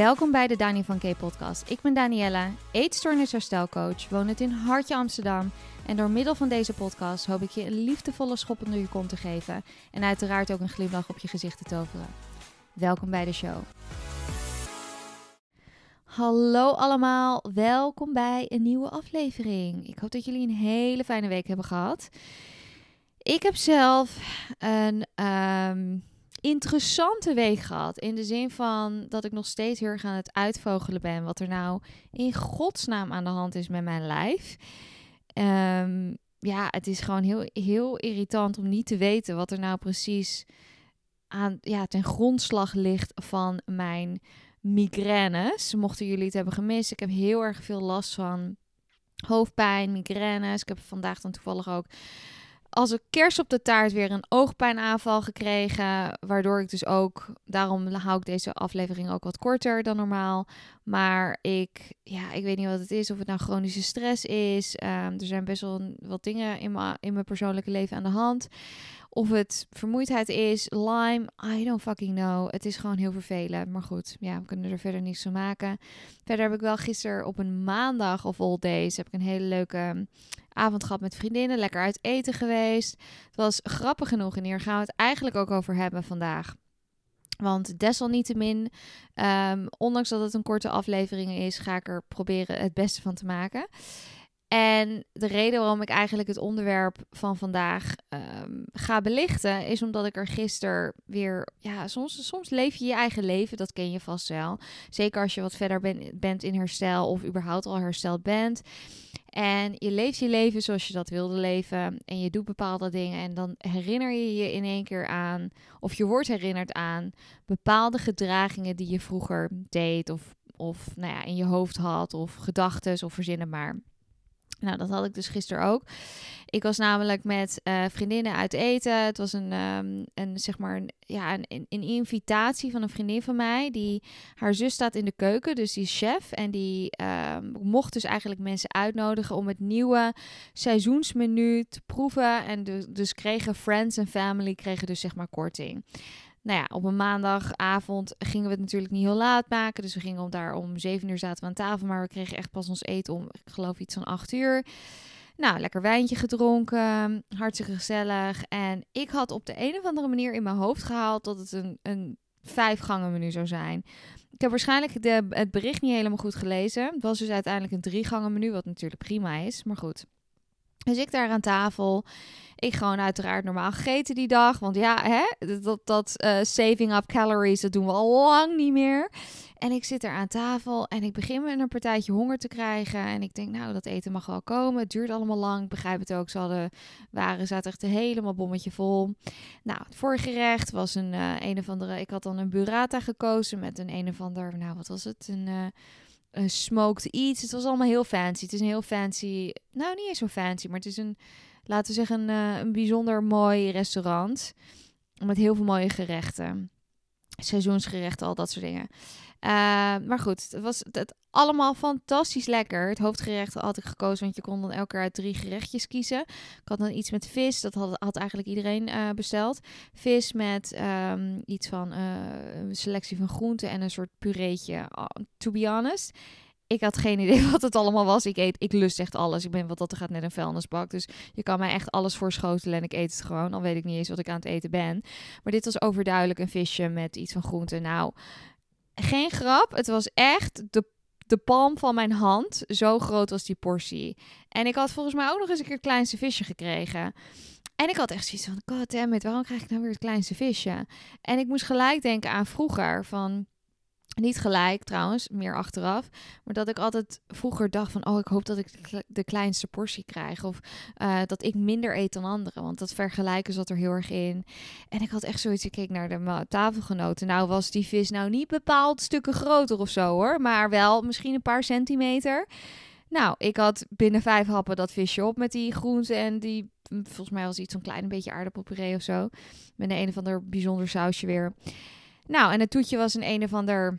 Welkom bij de Dani van K podcast. Ik ben Daniella, eetstoornisherstelcoach, woonend in Hartje Amsterdam. En door middel van deze podcast hoop ik je een liefdevolle schop onder je kont te geven. En uiteraard ook een glimlach op je gezicht te toveren. Welkom bij de show. Hallo allemaal, welkom bij een nieuwe aflevering. Ik hoop dat jullie een hele fijne week hebben gehad. Ik heb zelf een ehm, interessante week gehad. In de zin van dat ik nog steeds heel erg aan het uitvogelen ben. Wat er nou in godsnaam aan de hand is met mijn lijf. Ehm, ja, het is gewoon heel, heel irritant om niet te weten wat er nou precies aan, ja, ten grondslag ligt van mijn migraines. Mochten jullie het hebben gemist, ik heb heel erg veel last van hoofdpijn, migraines. Ik heb vandaag dan toevallig ook als een kerst op de taart weer een oogpijnaanval gekregen. Waardoor ik dus ook, daarom hou ik deze aflevering ook wat korter dan normaal. Maar ik, ja, ik weet niet wat het is. Of het nou chronische stress is. Ehm, er zijn best wel wat dingen in mijn, in mijn persoonlijke leven aan de hand. Of het vermoeidheid is, Lyme, I don't fucking know. Het is gewoon heel vervelend. Maar goed, ja, we kunnen er verder niets van maken. Verder heb ik wel gisteren op een maandag of all days... heb ik een hele leuke avond gehad met vriendinnen. Lekker uit eten geweest. Het was grappig genoeg en hier gaan we het eigenlijk ook over hebben vandaag. Want desalniettemin, um, ondanks dat het een korte aflevering is, ga ik er proberen het beste van te maken. En de reden waarom ik eigenlijk het onderwerp van vandaag um, ga belichten, is omdat ik er gisteren weer. Ja, soms, soms leef je je eigen leven, dat ken je vast wel. Zeker als je wat verder ben, bent in herstel of überhaupt al hersteld bent. En je leeft je leven zoals je dat wilde leven. En je doet bepaalde dingen. En dan herinner je je in één keer aan. Of je wordt herinnerd aan bepaalde gedragingen die je vroeger deed. Of, of nou ja, in je hoofd had. Of gedachten of verzinnen maar. Nou, dat had ik dus gisteren ook. Ik was namelijk met uh, vriendinnen uit eten. Het was een, um, een zeg maar, een, ja, een, een, invitatie van een vriendin van mij. Die, haar zus staat in de keuken, dus die chef. En die um, mocht dus eigenlijk mensen uitnodigen om het nieuwe seizoensmenu te proeven. En dus, dus kregen friends en family kregen dus zeg maar korting nou ja, op een maandagavond gingen we het natuurlijk niet heel laat maken. Dus we gingen om daar om zeven uur zaten we aan tafel. Maar we kregen echt pas ons eten om, ik geloof iets van acht uur. Nou, lekker wijntje gedronken. Hartstikke gezellig. En ik had op de een of andere manier in mijn hoofd gehaald dat het een, een vijf gangen menu zou zijn. Ik heb waarschijnlijk de, het bericht niet helemaal goed gelezen. Het was dus uiteindelijk een drie gangen menu, wat natuurlijk prima is. Maar goed. Dus ik daar aan tafel. Ik gewoon uiteraard normaal gegeten die dag. Want ja, hè, dat, dat uh, saving up calories, dat doen we al lang niet meer. En ik zit er aan tafel en ik begin met een partijtje honger te krijgen. En ik denk, nou, dat eten mag wel komen. Het duurt allemaal lang. Ik begrijp het ook. Ze hadden, waren, zaten echt helemaal bommetje vol. Nou, het voorgerecht was een uh, een of andere... Ik had dan een burrata gekozen met een een of ander... Nou, wat was het? Een... Uh, een smoked iets. Het was allemaal heel fancy. Het is een heel fancy... Nou, niet eens zo fancy, maar het is een laten we zeggen, een, uh, een bijzonder mooi restaurant. Met heel veel mooie gerechten. Seizoensgerechten, al dat soort dingen. Uh, maar goed, het was het allemaal fantastisch lekker. Het hoofdgerecht had ik gekozen, want je kon dan elke uit drie gerechtjes kiezen. Ik had dan iets met vis, dat had, eigenlijk iedereen uh, besteld. Vis met um, iets van een selectie van groenten en een soort pureetje. to be honest, ik had geen idee wat het allemaal was. Ik eet, ik lust echt alles. Ik ben wat dat er gaat net een vuilnisbak. Dus je kan mij echt alles voorschotelen en ik eet het gewoon. Dan weet ik niet eens wat ik aan het eten ben. Maar dit was overduidelijk een visje met iets van groente. Nou, geen grap. Het was echt de de palm van mijn hand. Zo groot was die portie. En ik had volgens mij ook nog eens een keer het kleinste visje gekregen. En ik had echt zoiets van, god damn it, waarom krijg ik nou weer het kleinste visje? En ik moest gelijk denken aan vroeger, van niet gelijk trouwens, meer achteraf. Maar dat ik altijd vroeger dacht van... oh, ik hoop dat ik de kleinste portie krijg. Of uh, dat ik minder eet dan anderen. Want dat vergelijken zat er heel erg in. En ik had echt zoiets... Ik keek naar de tafelgenoten. Nou was die vis nou niet bepaald stukken groter of zo hoor. Maar wel misschien een paar centimeter. Nou, ik had binnen vijf happen dat visje op met die groenten en die... Volgens mij was iets zo'n klein beetje aardappelpuree of zo. Met een een of ander bijzonder sausje weer. Nou, en het toetje was een een of ander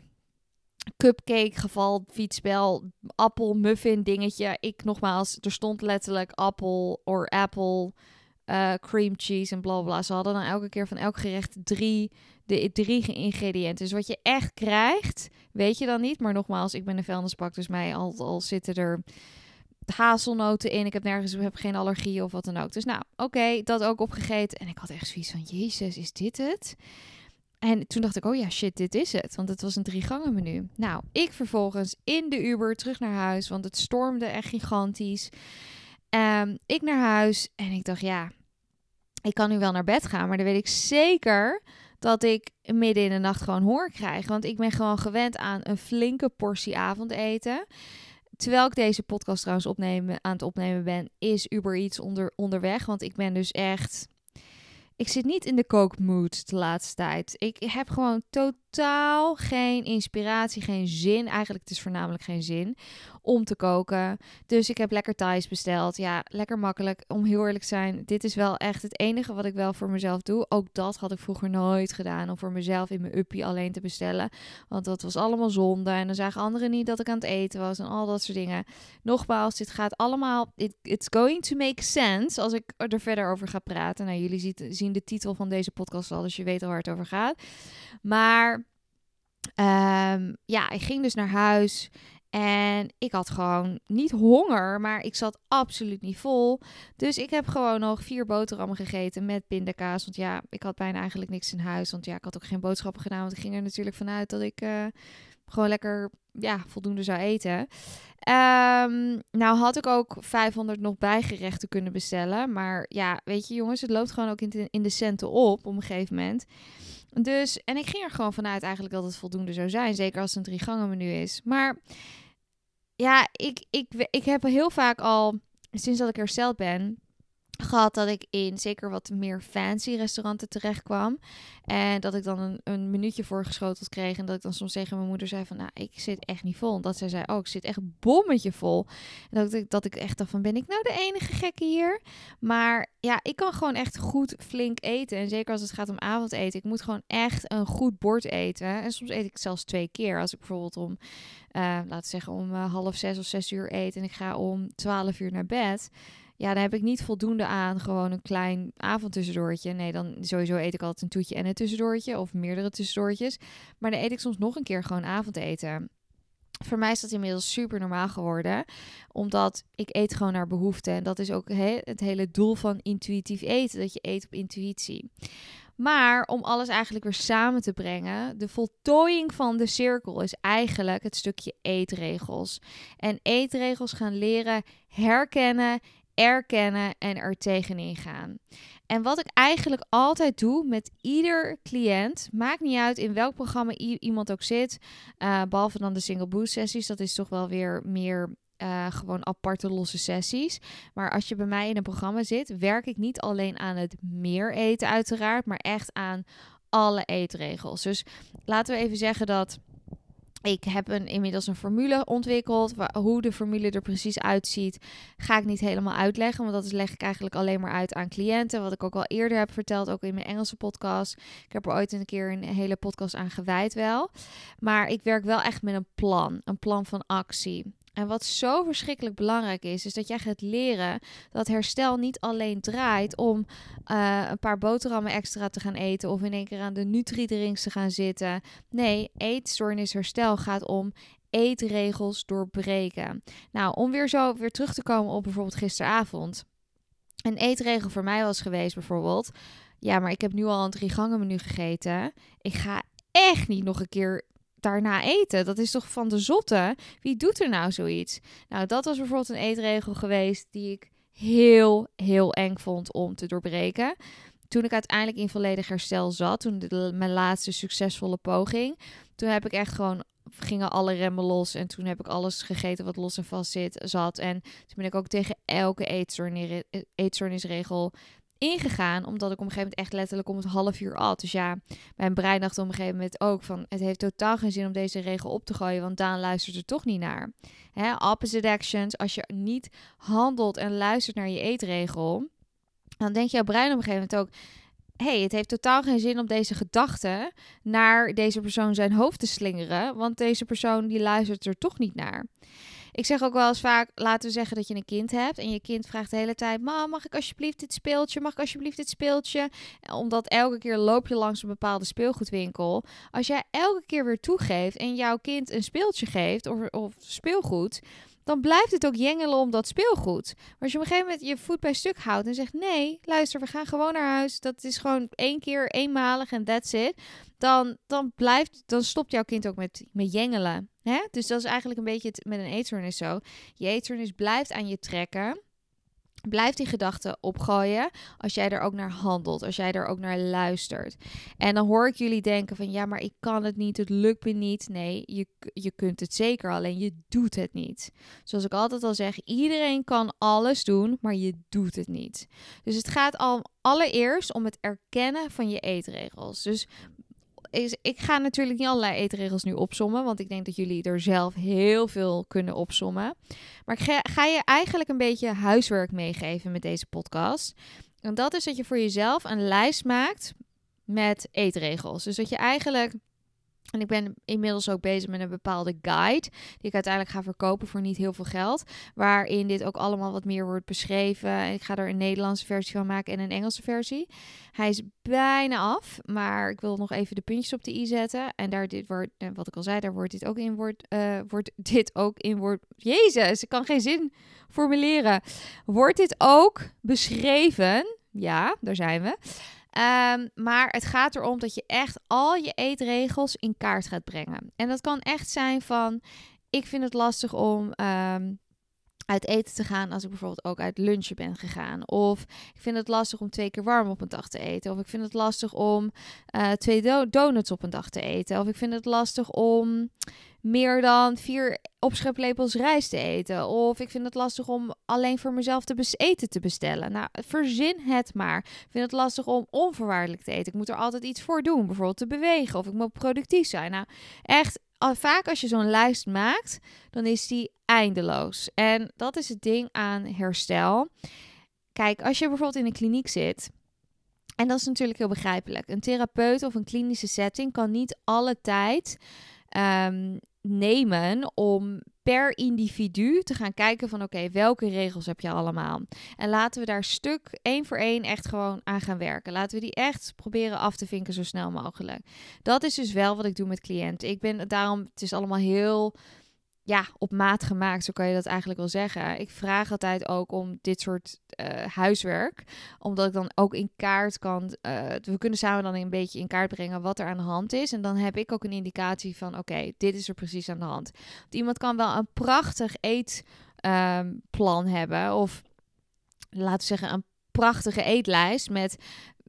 cupcake geval, fietsspel, appel, muffin dingetje. Ik nogmaals, er stond letterlijk appel or apple uh, cream cheese en bla bla. Ze hadden dan elke keer van elk gerecht drie, de, drie ingrediënten. Dus wat je echt krijgt, weet je dan niet. Maar nogmaals, ik ben een vuilnisbak, dus mij al, al zitten er hazelnoten in. Ik heb nergens heb geen allergie of wat dan ook. Dus nou, oké, dat ook opgegeten. En ik had echt zoiets van, jezus, is dit het? En toen dacht ik, oh ja, shit, dit is het. Want het was een drie gangen menu. Nou, ik vervolgens in de Uber terug naar huis, want het stormde echt gigantisch. Um, ik naar huis en ik dacht, ja, ik kan nu wel naar bed gaan, maar dan weet ik zeker dat ik midden in de nacht gewoon honger krijg. Want ik ben gewoon gewend aan een flinke portie avondeten. Terwijl ik deze podcast trouwens opnemen, aan het opnemen ben, is Uber iets onder, onderweg. Want ik ben dus echt ik zit niet in de kookmood de laatste tijd. Ik heb gewoon totaal geen inspiratie, geen zin. Eigenlijk, het is voornamelijk geen zin om te koken. Dus ik heb lekker Thais besteld. Ja, lekker makkelijk. Om heel eerlijk te zijn, dit is wel echt het enige wat ik wel voor mezelf doe. Ook dat had ik vroeger nooit gedaan. Om voor mezelf in mijn uppie alleen te bestellen. Want dat was allemaal zonde. En dan zagen anderen niet dat ik aan het eten was. En al dat soort dingen. Nogmaals, dit gaat allemaal... It, it's going to make sense als ik er verder over ga praten. Nou, jullie ziet, zien de titel van deze podcast al. Dus je weet al waar het over gaat. Maar... Um, ja, ik ging dus naar huis en ik had gewoon niet honger, maar ik zat absoluut niet vol. Dus ik heb gewoon nog vier boterhammen gegeten met pindakaas. Want ja, ik had bijna eigenlijk niks in huis. Want ja, ik had ook geen boodschappen gedaan. Want ik ging er natuurlijk vanuit dat ik uh, gewoon lekker ja, voldoende zou eten. Um, nou had ik ook 500 nog bijgerechten kunnen bestellen. Maar ja, weet je jongens, het loopt gewoon ook in de, in de centen op op een gegeven moment. Dus, en ik ging er gewoon vanuit eigenlijk dat het voldoende zou zijn. Zeker als het een drie gangen menu is. Maar ja, ik, ik, ik heb heel vaak al, sinds dat ik hersteld ben, gehad dat ik in zeker wat meer fancy restauranten terecht kwam. En dat ik dan een, een minuutje voorgeschoteld kreeg. En dat ik dan soms tegen mijn moeder zei van, nou, ik zit echt niet vol. En dat zij zei, oh, ik zit echt bommetje vol. En dat ik, dat ik echt dacht van, ben ik nou de enige gekke hier? Maar ja, ik kan gewoon echt goed flink eten. En zeker als het gaat om avondeten. Ik moet gewoon echt een goed bord eten. En soms eet ik zelfs twee keer. Als ik bijvoorbeeld om, uh, laten zeggen, om uh, half zes of zes uur eet. En ik ga om twaalf uur naar bed ja, dan heb ik niet voldoende aan gewoon een klein avondtussendoortje. Nee, dan sowieso eet ik altijd een toetje en een tussendoortje of meerdere tussendoortjes. Maar dan eet ik soms nog een keer gewoon avondeten. Voor mij is dat inmiddels super normaal geworden, omdat ik eet gewoon naar behoefte. En dat is ook het hele doel van intuïtief eten, dat je eet op intuïtie. Maar om alles eigenlijk weer samen te brengen, de voltooiing van de cirkel is eigenlijk het stukje eetregels. En eetregels gaan leren herkennen erkennen en er tegenin gaan. En wat ik eigenlijk altijd doe met ieder cliënt, maakt niet uit in welk programma iemand ook zit, uh, behalve dan de single boost sessies, dat is toch wel weer meer uh, gewoon aparte losse sessies. Maar als je bij mij in een programma zit, werk ik niet alleen aan het meer eten uiteraard, maar echt aan alle eetregels. Dus laten we even zeggen dat ik heb een, inmiddels een formule ontwikkeld. Hoe de formule er precies uitziet, ga ik niet helemaal uitleggen. Want dat leg ik eigenlijk alleen maar uit aan cliënten. Wat ik ook al eerder heb verteld, ook in mijn Engelse podcast. Ik heb er ooit een keer een hele podcast aan gewijd wel. Maar ik werk wel echt met een plan. Een plan van actie. En wat zo verschrikkelijk belangrijk is, is dat jij gaat leren dat herstel niet alleen draait om uh, een paar boterhammen extra te gaan eten of in één keer aan de Nutri-drinks te gaan zitten. Nee, eetstoornisherstel gaat om eetregels doorbreken. Nou, om weer zo weer terug te komen op bijvoorbeeld gisteravond. Een eetregel voor mij was geweest bijvoorbeeld. Ja, maar ik heb nu al een drie gangen menu gegeten. Ik ga echt niet nog een keer daarna eten. Dat is toch van de zotte? Wie doet er nou zoiets? Nou, dat was bijvoorbeeld een eetregel geweest die ik heel, heel eng vond om te doorbreken. Toen ik uiteindelijk in volledig herstel zat, toen de, mijn laatste succesvolle poging, toen heb ik echt gewoon gingen alle remmen los en toen heb ik alles gegeten wat los en vast zit, zat. En toen ben ik ook tegen elke eetstoornisregel ingegaan, omdat ik op een gegeven moment echt letterlijk om het half uur at. Dus ja, mijn brein dacht op een gegeven moment ook van... het heeft totaal geen zin om deze regel op te gooien, want Daan luistert er toch niet naar. Hè, opposite actions, als je niet handelt en luistert naar je eetregel... dan denkt jouw brein op een gegeven moment ook... hey, het heeft totaal geen zin om deze gedachten naar deze persoon zijn hoofd te slingeren, want deze persoon die luistert er toch niet naar. Ik zeg ook wel eens vaak, laten we zeggen dat je een kind hebt en je kind vraagt de hele tijd, mam, mag ik alsjeblieft dit speeltje? Mag ik alsjeblieft dit speeltje? Omdat elke keer loop je langs een bepaalde speelgoedwinkel. Als jij elke keer weer toegeeft en jouw kind een speeltje geeft of, of speelgoed, dan blijft het ook jengelen om dat speelgoed. Maar als je op een gegeven moment je voet bij stuk houdt en zegt: Nee, luister, we gaan gewoon naar huis. Dat is gewoon één keer eenmalig en that's it. Dan, dan, blijft, dan stopt jouw kind ook met, met jengelen. Hè? Dus dat is eigenlijk een beetje het, met een eetstoornis zo. Je eetstoornis blijft aan je trekken. Blijf die gedachten opgooien als jij er ook naar handelt, als jij er ook naar luistert. En dan hoor ik jullie denken van ja, maar ik kan het niet, het lukt me niet. Nee, je, je kunt het zeker, alleen je doet het niet. Zoals ik altijd al zeg, iedereen kan alles doen, maar je doet het niet. Dus het gaat al allereerst om het erkennen van je eetregels. Dus ik ga natuurlijk niet allerlei eetregels nu opsommen, want ik denk dat jullie er zelf heel veel kunnen opsommen. Maar ik ga je eigenlijk een beetje huiswerk meegeven met deze podcast. En dat is dat je voor jezelf een lijst maakt met eetregels. Dus dat je eigenlijk en ik ben inmiddels ook bezig met een bepaalde guide, die ik uiteindelijk ga verkopen voor niet heel veel geld. Waarin dit ook allemaal wat meer wordt beschreven. Ik ga er een Nederlandse versie van maken en een Engelse versie. Hij is bijna af, maar ik wil nog even de puntjes op de i zetten. En daar dit wordt, wat ik al zei, daar wordt dit ook in wordt, uh, wordt dit ook in wordt. Jezus, ik kan geen zin formuleren. Wordt dit ook beschreven? Ja, daar zijn we. Um, maar het gaat erom dat je echt al je eetregels in kaart gaat brengen. En dat kan echt zijn van: ik vind het lastig om um, uit eten te gaan als ik bijvoorbeeld ook uit lunchen ben gegaan. Of ik vind het lastig om twee keer warm op een dag te eten. Of ik vind het lastig om uh, twee donuts op een dag te eten. Of ik vind het lastig om meer dan vier opscheplepels rijst te eten. Of ik vind het lastig om alleen voor mezelf te eten te bestellen. Nou, verzin het maar. Ik vind het lastig om onvoorwaardelijk te eten. Ik moet er altijd iets voor doen. Bijvoorbeeld te bewegen. Of ik moet productief zijn. Nou, echt vaak als je zo'n lijst maakt, dan is die eindeloos. En dat is het ding aan herstel. Kijk, als je bijvoorbeeld in een kliniek zit. En dat is natuurlijk heel begrijpelijk. Een therapeut of een klinische setting kan niet alle tijd um, nemen om per individu te gaan kijken van oké, welke regels heb je allemaal? En laten we daar stuk één voor één echt gewoon aan gaan werken. Laten we die echt proberen af te vinken zo snel mogelijk. Dat is dus wel wat ik doe met cliënten. Ik ben daarom, het is allemaal heel ja, op maat gemaakt, zo kan je dat eigenlijk wel zeggen. Ik vraag altijd ook om dit soort uh, huiswerk, omdat ik dan ook in kaart kan. Uh, we kunnen samen dan een beetje in kaart brengen wat er aan de hand is. En dan heb ik ook een indicatie van: oké, dit is er precies aan de hand. Want iemand kan wel een prachtig eetplan um, hebben, of laten we zeggen, een prachtige eetlijst met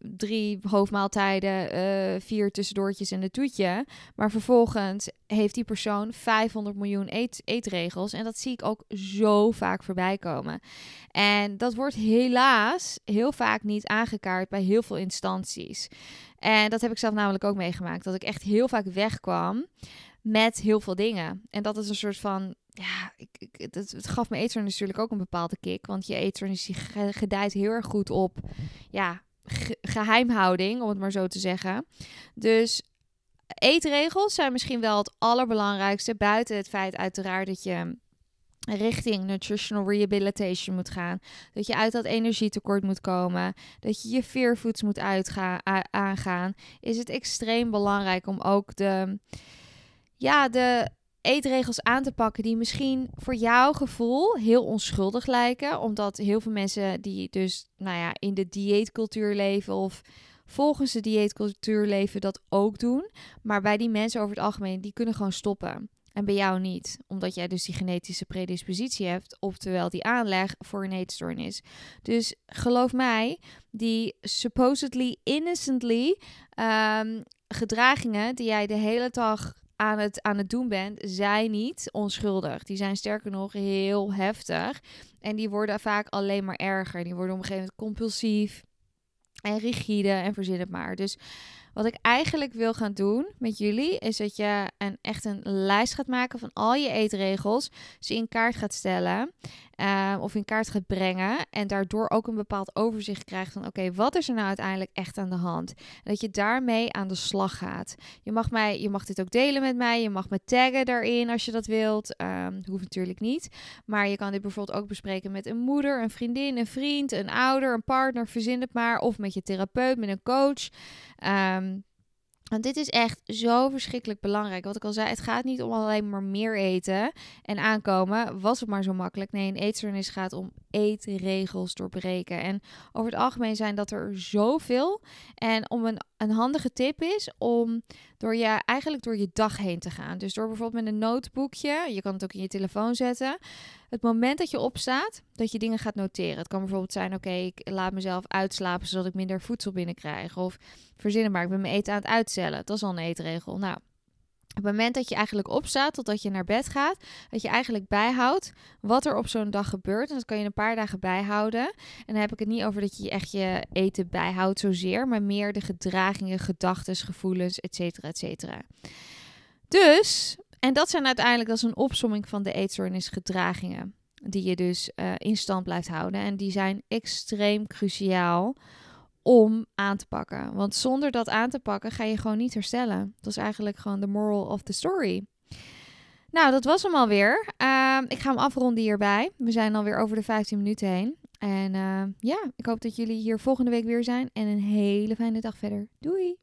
drie hoofdmaaltijden, uh, vier tussendoortjes en een toetje. Maar vervolgens heeft die persoon 500 miljoen eet, eetregels. En dat zie ik ook zo vaak voorbij komen. En dat wordt helaas heel vaak niet aangekaart bij heel veel instanties. En dat heb ik zelf namelijk ook meegemaakt. Dat ik echt heel vaak wegkwam met heel veel dingen. En dat is een soort van ja, ik, ik, het, het, gaf mijn eetstoornis natuurlijk ook een bepaalde kick. Want je eetstoornis die gedijt heel erg goed op ja, geheimhouding, om het maar zo te zeggen. Dus eetregels zijn misschien wel het allerbelangrijkste. Buiten het feit uiteraard dat je richting nutritional rehabilitation moet gaan. Dat je uit dat energietekort moet komen. Dat je je fear foods moet aangaan. Is het extreem belangrijk om ook de, ja, de eetregels aan te pakken die misschien voor jouw gevoel heel onschuldig lijken. Omdat heel veel mensen die dus nou ja, in de dieetcultuur leven of volgens de dieetcultuur leven dat ook doen. Maar bij die mensen over het algemeen, die kunnen gewoon stoppen. En bij jou niet, omdat jij dus die genetische predispositie hebt, oftewel die aanleg voor een eetstoornis. Dus geloof mij, die supposedly innocently um, gedragingen die jij de hele dag aan het, aan het doen bent, zijn niet onschuldig. Die zijn sterker nog heel heftig. En die worden vaak alleen maar erger. Die worden op een gegeven moment compulsief en rigide en verzin het maar. Dus Wat ik eigenlijk wil gaan doen met jullie is dat je een, echt een lijst gaat maken van al je eetregels. Ze in kaart gaat stellen uh, of in kaart gaat brengen. En daardoor ook een bepaald overzicht krijgt van oké, wat is er nou uiteindelijk echt aan de hand? Dat je daarmee aan de slag gaat. Je mag, mij, je mag dit ook delen met mij. Je mag me taggen daarin als je dat wilt. Um, hoeft natuurlijk niet. Maar je kan dit bijvoorbeeld ook bespreken met een moeder, een vriendin, een vriend, een ouder, een partner. Verzin het maar. Of met je therapeut, met een coach. Um, want dit is echt zo verschrikkelijk belangrijk. Wat ik al zei, het gaat niet om alleen maar meer eten en aankomen. Was het maar zo makkelijk. Nee, een eetstoornis gaat om eetregels doorbreken. En over het algemeen zijn dat er zoveel. En om een, een handige tip is om door je eigenlijk door je dag heen te gaan. Dus door bijvoorbeeld met een notebookje, je kan het ook in je telefoon zetten. Het moment dat je opstaat, dat je dingen gaat noteren. Het kan bijvoorbeeld zijn, oké, ik laat mezelf uitslapen zodat ik minder voedsel binnenkrijg. Of verzinnen maar, ik ben mijn eten aan het uitstellen. Dat is al een eetregel. Nou, op het moment dat je eigenlijk opstaat totdat je naar bed gaat, dat je eigenlijk bijhoudt wat er op zo'n dag gebeurt. En dat kan je een paar dagen bijhouden. En dan heb ik het niet over dat je echt je eten bijhoudt zozeer, maar meer de gedragingen, gedachten, gevoelens, et cetera, et cetera. Dus, en dat zijn uiteindelijk, is een opsomming van de eetstoornisgedragingen, die je dus uh, in stand blijft houden. En die zijn extreem cruciaal om aan te pakken. Want zonder dat aan te pakken ga je gewoon niet herstellen. Dat is eigenlijk gewoon de moral of the story. Nou, dat was hem alweer. Uh, ik ga hem afronden hierbij. We zijn alweer over de 15 minuten heen. En uh, ja, ik hoop dat jullie hier volgende week weer zijn. En een hele fijne dag verder. Doei!